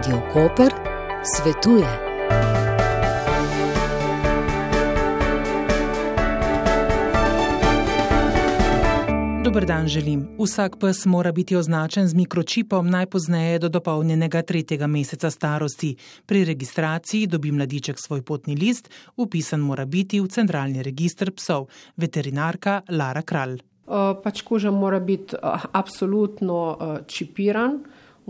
Radio Koper svetuje. Dobr dan želim. Vsak pes mora biti označen z mikročipom najpozneje do dopolnjenega tretjega meseca starosti. Pri registraciji dobi mladiček svoj potni list, upisan mora biti v centralni registr psov. Veterinarka Lara Kralj. Pač koža mora biti absolutno čipiran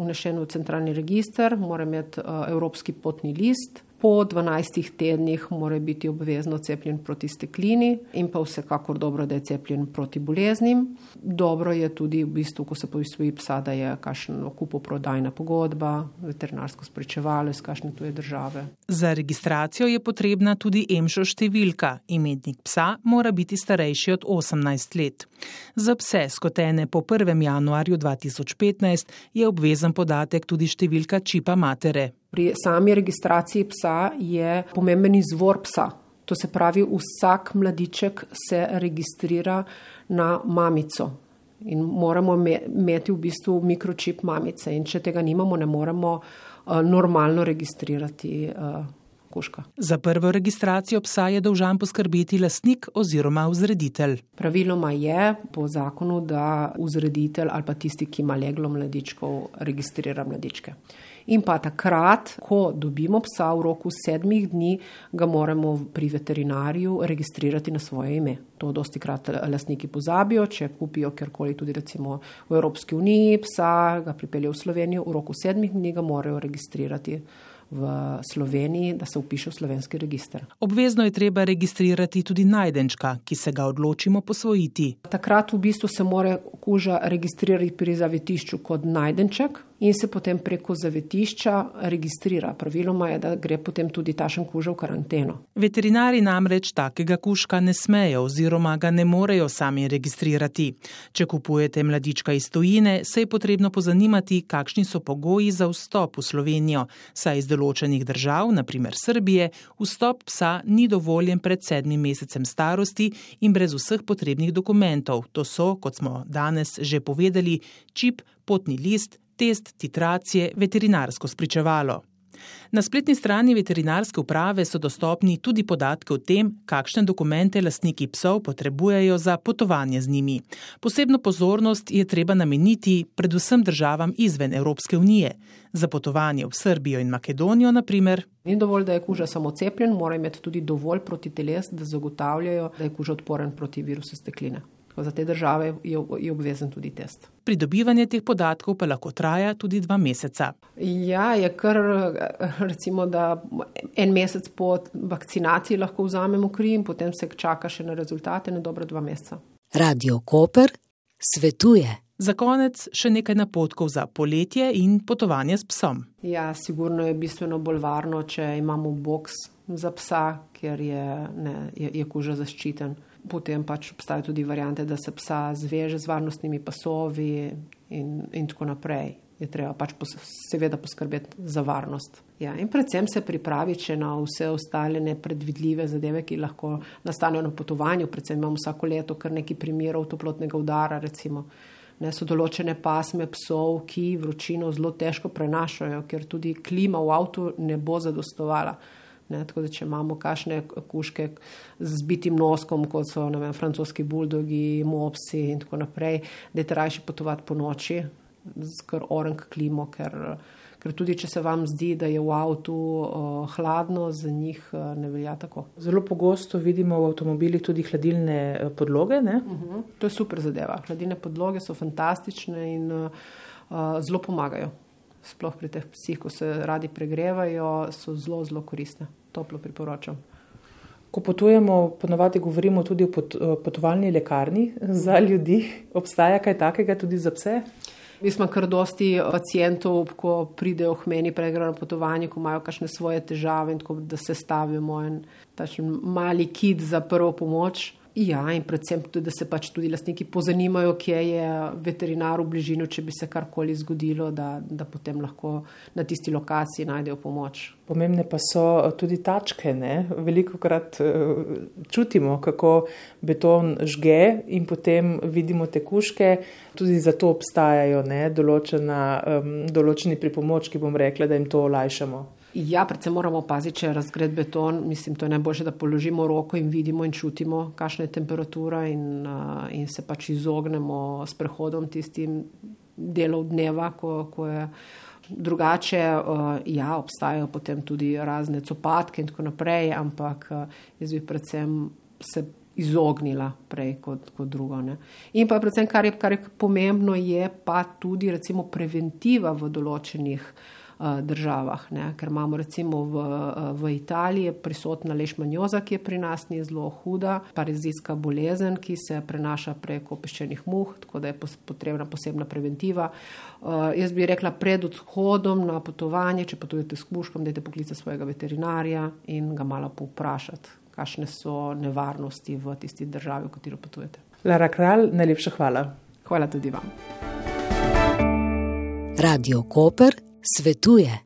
vnešen v centralni register, mora imeti uh, evropski potni list, po 12 tednih mora biti obvezno cepljen proti steklini in pa vsekakor dobro, da je cepljen proti boleznim. Dobro je tudi, v bistvu, ko se povisuje psa, da je kakšna kupoprodajna pogodba, veterinarsko spričevalo iz kakšne tuje države. Za registracijo je potrebna tudi emšo številka. Imetnik psa mora biti starejši od 18 let. Za pse skotene po 1. januarju 2015 je obvezen podatek tudi številka čipa matere. Pri sami registraciji psa je pomemben izvor psa. To se pravi, vsak mladiček se registrira na mamico in moramo imeti v bistvu mikročip mamice. In če tega nimamo, ne moremo uh, normalno registrirati. Kuška. Za prvo registracijo psa je dolžan poskrbeti lastnik oziroma vzreditelj. Praviloma je po zakonu, da vzreditelj ali pa tisti, ki ima leglo mladičkov, registrira mladičke. In pa takrat, ko dobimo psa v roku sedmih dni, ga moramo pri veterinarju registrirati na svoje ime. To dosti krat lastniki pozabijo, če kupijo kjerkoli tudi recimo v Evropski uniji psa, ga pripeljejo v Slovenijo, v roku sedmih dni ga morajo registrirati v Sloveniji, da se upiše v slovenski register. Obvezno je treba registrirati tudi najdenčka, ki se ga odločimo posvojiti. Takrat v bistvu se mora kuža registrirati pri zavetišču kot najdenček, in se potem preko zavetišča registrira. Praviloma je, da gre potem tudi tašen kuža v karanteno. Veterinari namreč takega kužka ne smejo oziroma ga ne morejo sami registrirati. Če kupujete mladička iz tujine, se je potrebno pozanimati, kakšni so pogoji za vstop v Slovenijo, saj iz določenih držav, naprimer Srbije, vstop psa ni dovoljen pred sedmim mesecem starosti in brez vseh potrebnih dokumentov. To so, kot smo danes že povedali, čip, potni list, test titracije, veterinarsko spričevalo. Na spletni strani veterinarske uprave so dostopni tudi podatki o tem, kakšne dokumente lastniki psov potrebujejo za potovanje z njimi. Posebno pozornost je treba nameniti predvsem državam izven Evropske unije. Za potovanje v Srbijo in Makedonijo, na primer. Ni dovolj, da je kuža samo cepljen, mora imeti tudi dovolj protiteles, da zagotavljajo, da je kuža odporen proti virusu stekline. Za te države je, je obvezen tudi test. Pridobivanje teh podatkov pa lahko traja tudi dva meseca. Ja, je kar recimo, da en mesec po vakcinaciji lahko vzamemo kri in potem se čaka še na rezultate, na dobro dva meseca. Radio Koper svetuje. Za konec še nekaj napotkov za poletje in potovanje s psom. Ja, sigurno je bistveno bolj varno, če imamo boks za psa, ker je, ne, je, je kuža zaščiten. Potem pač obstajajo tudi variante, da se psa zveže z varnostnimi pasovi in, in tako naprej. Je treba pač pos, seveda poskrbeti za varnost. Ja, in predvsem se pripraviti na vse ostale nepredvidljive zadeve, ki lahko nastanejo na potovanju. Predvsem imamo vsako leto kar nekaj primerov toplotnega udara, recimo. Ne, so določene pasme psov, ki vročino zelo težko prenašajo, ker tudi klima v avtu ne bo zadostovala. Ne, tako da, če imamo kašne kuške z zbitim noskom, kot so vem, francoski buldogi, mopsi in tako naprej, da je trajši potovati po noči, skr orenk klimo, ker, ker tudi če se vam zdi, da je v avtu uh, hladno, za njih uh, ne velja tako. Zelo pogosto vidimo v avtomobilih tudi hladilne uh, podloge. Uh mhm, -huh. To je super zadeva. Hladilne podloge so fantastične in uh, uh, zelo pomagajo. Sploh pri teh psih, ko se radi pregrevajo, so zelo, zelo koristne toplo priporočam. Ko potujemo, ponovadi govorimo tudi o pot, potovalni lekarni za ljudi. Obstaja kaj takega tudi za pse? Mi smo kar dosti pacijentov, ko pridejo k meni pregrano potovanje, ko imajo kakšne svoje težave in tako, da se stavimo en tačen mali kit za prvo pomoč. Ja, in predvsem tudi, da se pač tudi lastniki pozanimajo, kje je veterinar v bližini, če bi se karkoli zgodilo, da, da potem lahko na tisti lokaciji najdejo pomoč. Pomembne pa so tudi tačke. Veliko krat čutimo, kako beton žge in potem vidimo te kuške. Tudi zato obstajajo ne, določena, um, določeni pripomočki, bom rekla, da jim to olajšamo. Ja, predvsem moramo paziti, če razgret beton. Mislim, to je najboljše, da položimo roko in vidimo in čutimo, kakšna je temperatura, in, uh, in se pač izognemo s prehodom tistim delov dneva, ko, ko je drugače. Uh, ja, obstajajo potem tudi razne copatke in tako naprej, ampak uh, jaz bi predvsem se izognila prej kot, kot drugo. Ne. In pa predvsem, kar je, kar je pomembno, je pa tudi preventiva v določenih. Eh, državah. Ne? Ker imamo recimo v, eh, v Italiji prisotna lešmanjoza, ki je pri nas ni zelo huda, parazitska bolezen, ki se prenaša preko peščenih muh, tako da je potrebna posebna preventiva. Uh, jaz bi rekla, pred odhodom na potovanje, če potujete s kuškom, dajte poklica svojega veterinarja in ga malo povprašati, kakšne so nevarnosti v tisti državi, v katero potujete. Lara Kralj, najlepša hvala. Hvala tudi vam. Radio Koper svetuje.